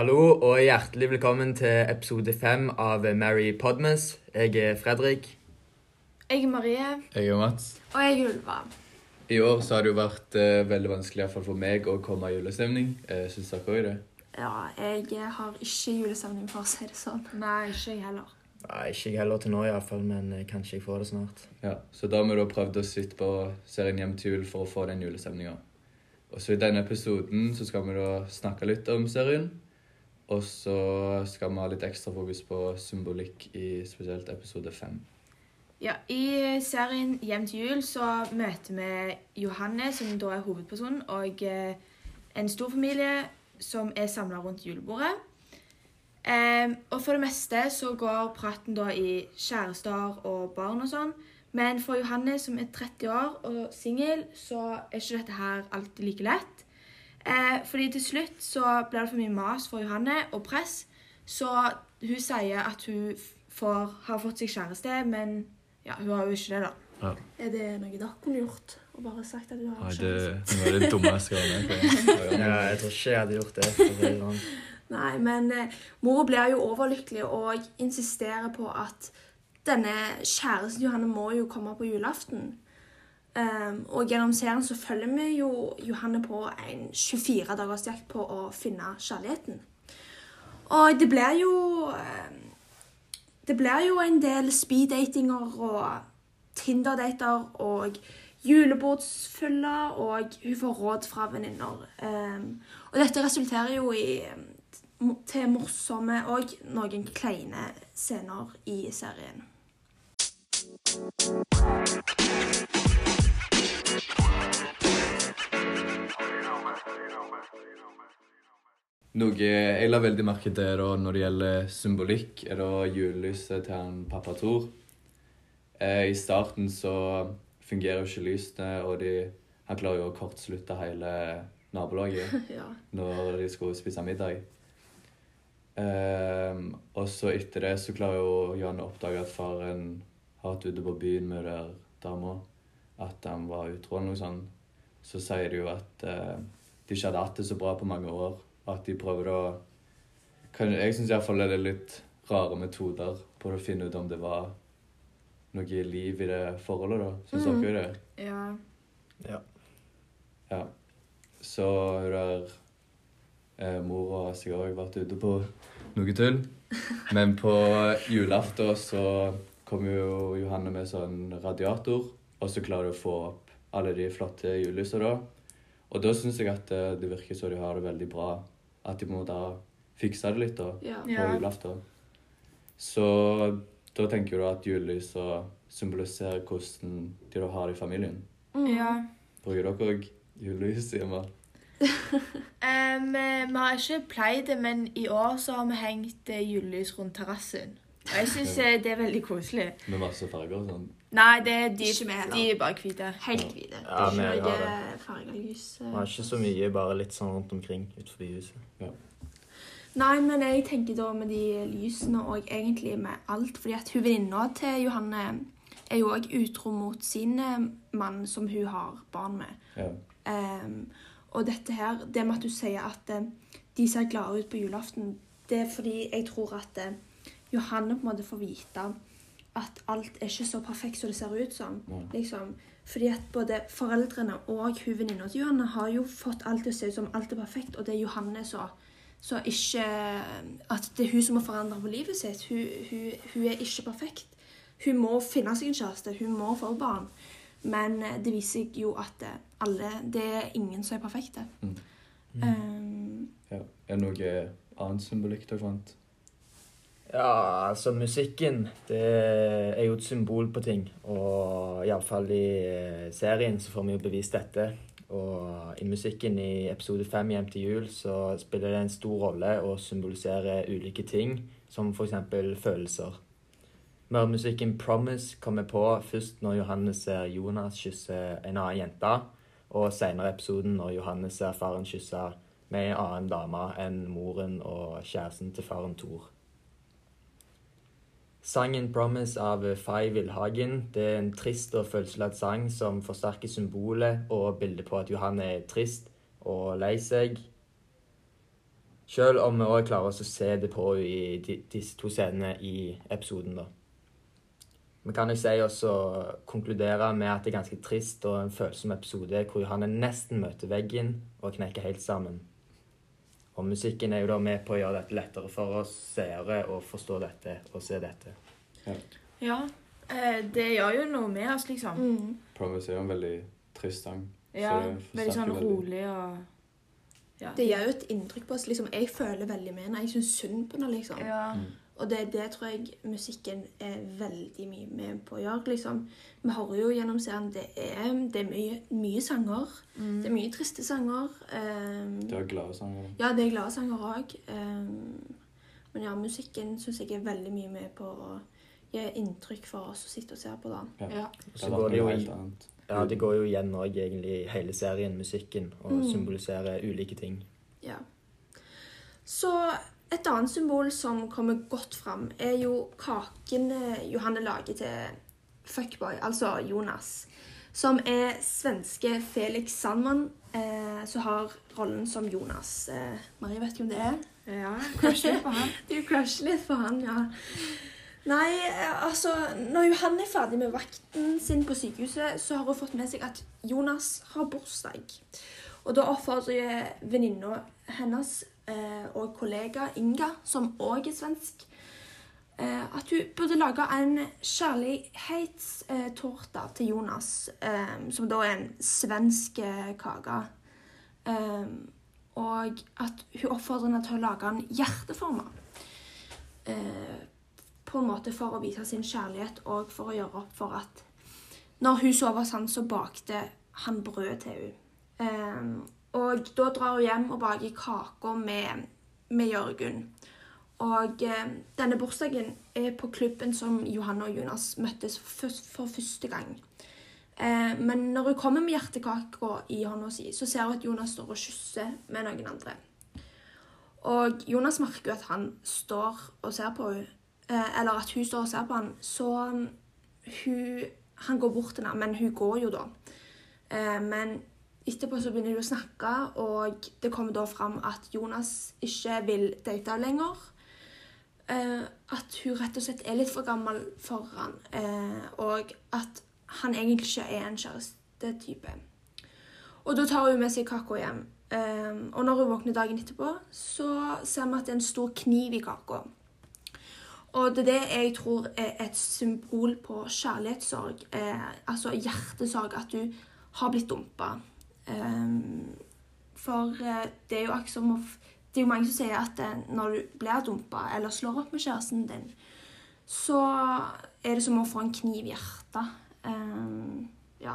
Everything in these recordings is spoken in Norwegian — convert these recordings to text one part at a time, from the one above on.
Hallo og hjertelig velkommen til episode fem av Mary Podmas. Jeg er Fredrik. Jeg er Marie. Jeg er Mats. Og jeg er Ulva. I år så har det jo vært eh, veldig vanskelig i hvert fall for meg å komme i julestemning. Eh, Syns dere òg det? Ja, jeg har ikke julestemning, for å si det sånn. Nei, ikke jeg heller. Nei, Ikke jeg heller til nå, iallfall, men eh, kanskje jeg får det snart. Ja, Så da har vi da prøvd å sitte på serien Hjem til jul for å få den julestemninga. Og så i denne episoden så skal vi da snakke litt om serien. Og så skal vi ha litt ekstra fokus på symbolikk i spesielt episode fem. Ja, I serien Hjem til jul så møter vi Johanne, som da er hovedpersonen, og eh, en stor familie som er samla rundt julebordet. Em, og for det meste så går praten da i kjærester og barn og sånn. Men for Johanne, som er 30 år og singel, så er ikke dette her alltid like lett. Eh, fordi til slutt så blir det for mye mas for Johanne og press, så hun sier at hun får, har fått seg kjæreste, men ja, hun har jo ikke det, da. Er det noe dere kunne gjort? Og bare sagt at du har Ja, kjæreste? det det var det dummeste jeg har med. Ja, jeg tror ikke jeg hadde gjort det. sånn. Nei, men eh, mor blir jo overlykkelig og insisterer på at denne kjæresten Johanne må jo komme på julaften. Um, og gjennom serien så følger vi jo Johanne på en 24 dagers jakt på å finne kjærligheten. Og det blir jo um, Det blir jo en del speed-datinger og Tinder-dater og julebordsfyller, og hun får råd fra venninner. Um, og dette resulterer jo i til morsomme og noen kleine scener i serien. Noe jeg la veldig merke til da når det gjelder symbolikk, er da julelyset til han pappa Thor. Eh, I starten så fungerer jo ikke lysene, og de, han klarer jo å kortslutte hele nabolaget Ja. når de skulle spise middag. Ehm, og så etter det så klarer jo Jan å oppdage at faren har vært ute på byen med der dama. At han var utro eller noe sånt. Så sier de jo at eh, de ikke hadde hatt det så bra på mange år. At de prøver å kan, Jeg syns iallfall det er litt rare metoder på å finne ut om det var noe liv i det forholdet, da. Syns mm. dere det? Ja. Ja. Ja. Så hun der eh, Mora har sikkert òg vært ute på noe tull. Men på julaften så kommer jo Johanne med sånn radiator, og så klarer de å få opp alle de flotte julelysene da. Og da syns jeg at eh, det virker som de har det veldig bra. At de må da fikse det litt da, Ja. på Ja. julaften. Så da tenker du at julelysa symboliserer hvordan de da har det i familien. Mm. ja. Bruker dere òg julelys hjemme? um, vi har ikke pleid det, men i år så har vi hengt eh, julelys rundt terrassen. Og jeg syns det er veldig koselig. Med masse farger og sånn. Nei, det er de, Ikke med heller. de er bare hvite. Helt hvite. Ja, det er jeg ikke har noe fargelys. eh, Vi har ikke så mye, bare litt sånn rundt omkring utenfor huset. Nei, men jeg tenker da med de lysene og egentlig med alt. Fordi at hun venninna til Johanne er jo òg utro mot sin eh, mann, som hun har barn med. Ja. Um, og dette her, det med at du sier at eh, de ser glade ut på julaften, det er fordi jeg tror at eh, Johanne på en måte får vite at alt er ikke så perfekt som det ser ut som. Nei. Liksom. Fordi at både foreldrene og hun venninna til Johanne har jo fått alt til å se ut som alt er perfekt, og det er Johanne så, så ikke At det er hun som må forandre på livet sitt. Hun, hun, hun er ikke perfekt. Hun må finne seg en kjæreste, hun må få barn. Men eh, det viser seg jo at eh, alle Det er ingen som er perfekte. Mm. Um, ja. Er det noe annet symbolikk dere fant? Ja, altså musikken det er jo et symbol på ting. Og iallfall i eh, serien så får vi jo bevist dette. Og i musikken i episode fem Hjem til jul så spiller det en stor rolle å symbolisere ulike ting, som f.eks. følelser. Mørmusikken 'Promise' kommer på først når Johannes ser Jonas kysse en annen jente, og senere i episoden når Johannes ser faren kysse med en annen dame enn moren og kjæresten til faren Thor. Sangen 'Promise' av Fay Villhagen det er en trist og følelsesladd sang som forsterker symbolet og bildet på at Johan er trist og lei seg. Selv om vi òg klarer å se det på i disse to scenene i episoden, da. Vi kan jo si også konkludere med at det er ganske trist og en følsom episode hvor Johanne nesten møter veggen og knekker helt sammen. Og musikken er jo da med på å gjøre dette lettere for oss seere å forstå dette og se dette. Ja. Eh, det gjør jo noe med oss, liksom. Mm. Promise er jo en veldig trist sang. Ja, Veldig sånn veldig. rolig og ja. Det gjør jo et inntrykk på oss. liksom, Jeg føler veldig med henne. Jeg syns synd på henne. liksom. Ja. Mm. Og det, det tror jeg musikken er veldig mye med på å gjøre. liksom. Vi hører jo gjennom serien det er, det er mye, mye sanger. Mm. Det er mye triste sanger. Um, Det er glade sanger. ja, det er glade sanger òg. Um, men ja, musikken syns jeg er veldig mye med på å gi inntrykk for oss å sitte og se på. den. Ja. Ja. Så går det jo i helt annet. Ja, det går jo igjen òg egentlig i hele serien, musikken, og Mm. symboliserer ulike ting. Ja. Så et annet symbol som kommer godt fram, er jo kaken eh, Johanne lager til Fuckboy, altså Jonas. Som er svenske Felix Sandman, eh, som har rollen som Jonas. Eh, Marie vet du om det er? ja. crusher litt på han. Du crusher litt for han, ja. Nei, eh, altså Når Johanne er ferdig med vakten sin på sykehuset, så har hun fått med seg at Jonas har bursdag. Og da oppfordrer venninna hennes og kollega Inga, som òg er svensk, eh, at hun burde lage en kjærlighetstårte til Jonas, eh, som da er en svensk eh, kake. Eh, og at hun oppfordrer henne til å lage en hjerteforma. Eh, på en måte for å vise sin kjærlighet og for å gjøre opp for at når hun sov hos han, så bakte han brød til henne. Og da drar hun hjem og baker kaker med, med Jørgen. Og eh, denne bursdagen er på klubben som Johanne og Jonas møttes for, for første gang. Eh, men når hun kommer med hjertekaka i hånda si, så ser hun at Jonas står og kysser med noen andre. Og Jonas merker jo at han står og ser på henne, eh, eller at hun står og ser på han, så hun, han går bort til henne, men hun går jo da. Eh, men etterpå så begynner de å snakke, og det kommer da fram at Jonas ikke vil date lenger. Eh, at hun rett og slett er litt for gammel for han, eh, og at han egentlig ikke er en kjærestetype. Og da tar hun med seg kaka hjem. Eh, og når hun våkner dagen etterpå, så ser vi at det er en stor kniv i kaka. Og det er det jeg tror er et symbol på kjærlighetssorg. Eh, altså hjertesorg. At du har blitt dumpa. Eh, for eh, det er jo akkurat som å Det er jo mange som sier at eh, når du blir dumpa eller slår opp med kjæresten din, så er det som å få en kniv i hjertet. Eh, ja.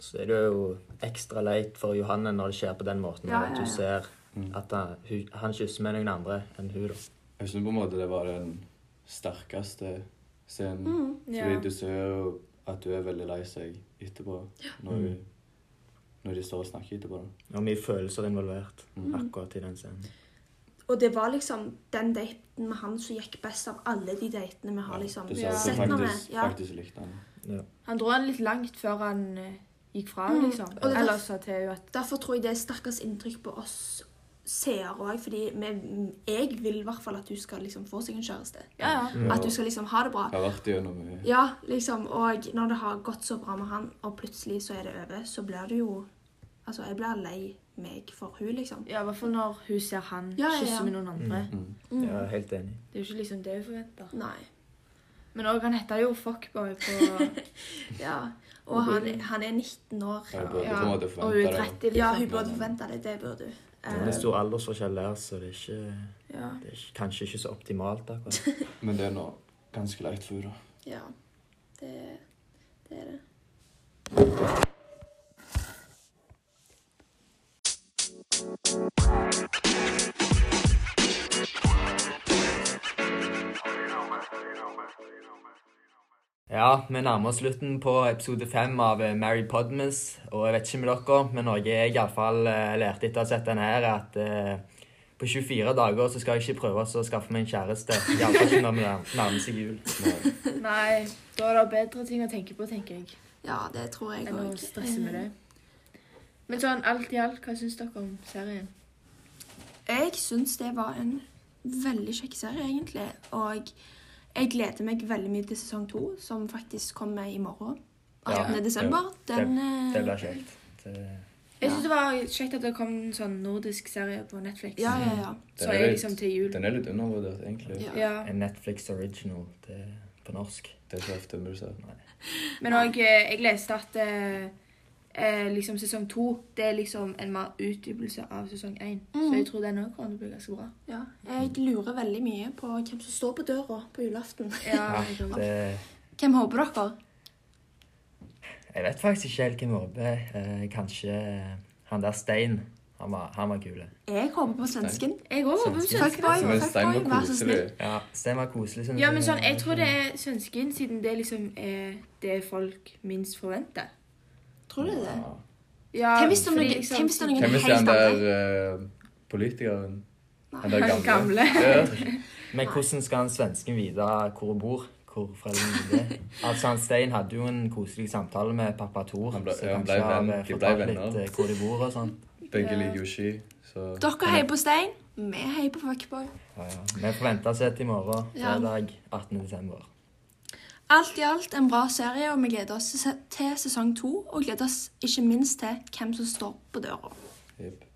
Så er det jo ekstra leit for Johanne når det skjer på den måten. Ja, At ja, du ja. ser Mm. at han, han kysser med noen andre enn hun da. Jeg syns på en måte det var den sterkeste scenen. Mm. Ja. Fordi du ser jo at du er veldig lei seg etterpå. Når, Mm. Når de står og snakker etterpå. Og mye følelser involvert Mm. akkurat i den scenen. Og det var liksom den daten med han som gikk best av alle de datene vi har Ja, liksom Ja. sett at med. faktisk, Ja. faktisk likte han. Ja. Han dro han litt langt før han eh, gikk fra, Mm. liksom. Og det- Eller sa til henne at Derfor tror jeg det er stakkars inntrykk på oss seere òg. Fordi vi, jeg vil i hvert fall at du skal liksom få seg en kjæreste. Ja, ja. Mm. At du skal liksom ha det bra. Jeg har vært gjennom mye. Ja, liksom. Og når det har gått så bra med han, og plutselig så er det over, så blir du jo Altså, jeg blir lei meg for hun, liksom. Ja, I hvert fall når hun ser han Ja, ja, ja. kysse med noen andre. Mm. Mm. Jeg er helt enig. Det er jo ikke liksom det hun forventer. Nei. Men òg, han heter jo Fuckboy på Ja. Og han, han er 19 år. Ja, burde Ja, Og hun er det. 30, liksom. Ja, hun burde forvente det. Det burde hun. Det er stor aldersforskjell der, så det er, ikke, Ja. det er kanskje ikke så optimalt akkurat. Men det er nå ganske leit for henne. da. ja. Det, det er det. Ja, vi nærmer oss slutten på episode fem av eh, Mary Podmas. Og jeg vet ikke med dere, men noe jeg iallfall uh, lærte etter å ha sett den her, er at eh, på 24 dager så skal jeg ikke prøve å skaffe meg en kjæreste. Iallfall ikke når vi nær- nærmer seg jul. Nei. Nei, da er det bedre ting å tenke på, tenker jeg, Ja, det tror jeg enn å òg. stresse med det. Men sånn alt i alt, hva syns dere om serien? Jeg syns det var en veldig kjekk serie, egentlig. Og jeg gleder meg veldig mye til sesong to, som faktisk kommer i morgen. 18. Ja, desember. Den det, Det blir kjekt. Det, Jeg syns det var kjekt at det kom en sånn nordisk serie på Netflix. Ja, ja, ja. Så litt- liksom til jul. Den er litt undervurdert, egentlig. Ja. Ja. en Netflix original det, på norsk. Det er så ofte du sier nei. Men òg jeg leste at eh, eh, liksom sesong to det er liksom en mer utdypelse av sesong én. Så Mhm. jeg tror den òg kommer til å bli ganske bra. ja. Jeg lurer veldig mye på hvem som står på døra på julaften. Ja, det, Hvem håper dere? jeg vet faktisk ikke helt hvem jeg håper. Eh, kanskje han der Stein. Han var, han var kule. Jeg håper på svensken. Jeg òg håper på Svensken. Fuckboy. Vær så snill. Ja, Stein var koselig. Ja, men sånn, jeg tror det er svensken, siden det liksom er det folk minst forventer. Tror du det? Ja, Hvem hvis det er fordi noen- liksom- hvem hvis det er noen- Hvem er helt den der andre. eh, politikeren? Han der gamle? gamle. Ja. Men hvordan skal han svensken vite hvor hun bor? Hvor foreldrene er? Altså, han Stein hadde jo en koselig samtale med pappa Tor. Han ble- så ja, han kanskje ble venn- de ble fortalte venner. litt eh, hvor de bor og sånn. Begge Ja. liker jo ski, så Dere heier på Stein. Vi heier på Fuckboy. Ja, ja. Vi får vente og se til i morgen, Ja. fredag 18. desember. Alt i alt en bra serie, og vi gleder oss til sesong to. Og gleder oss ikke minst til hvem som står på døra. Jepp.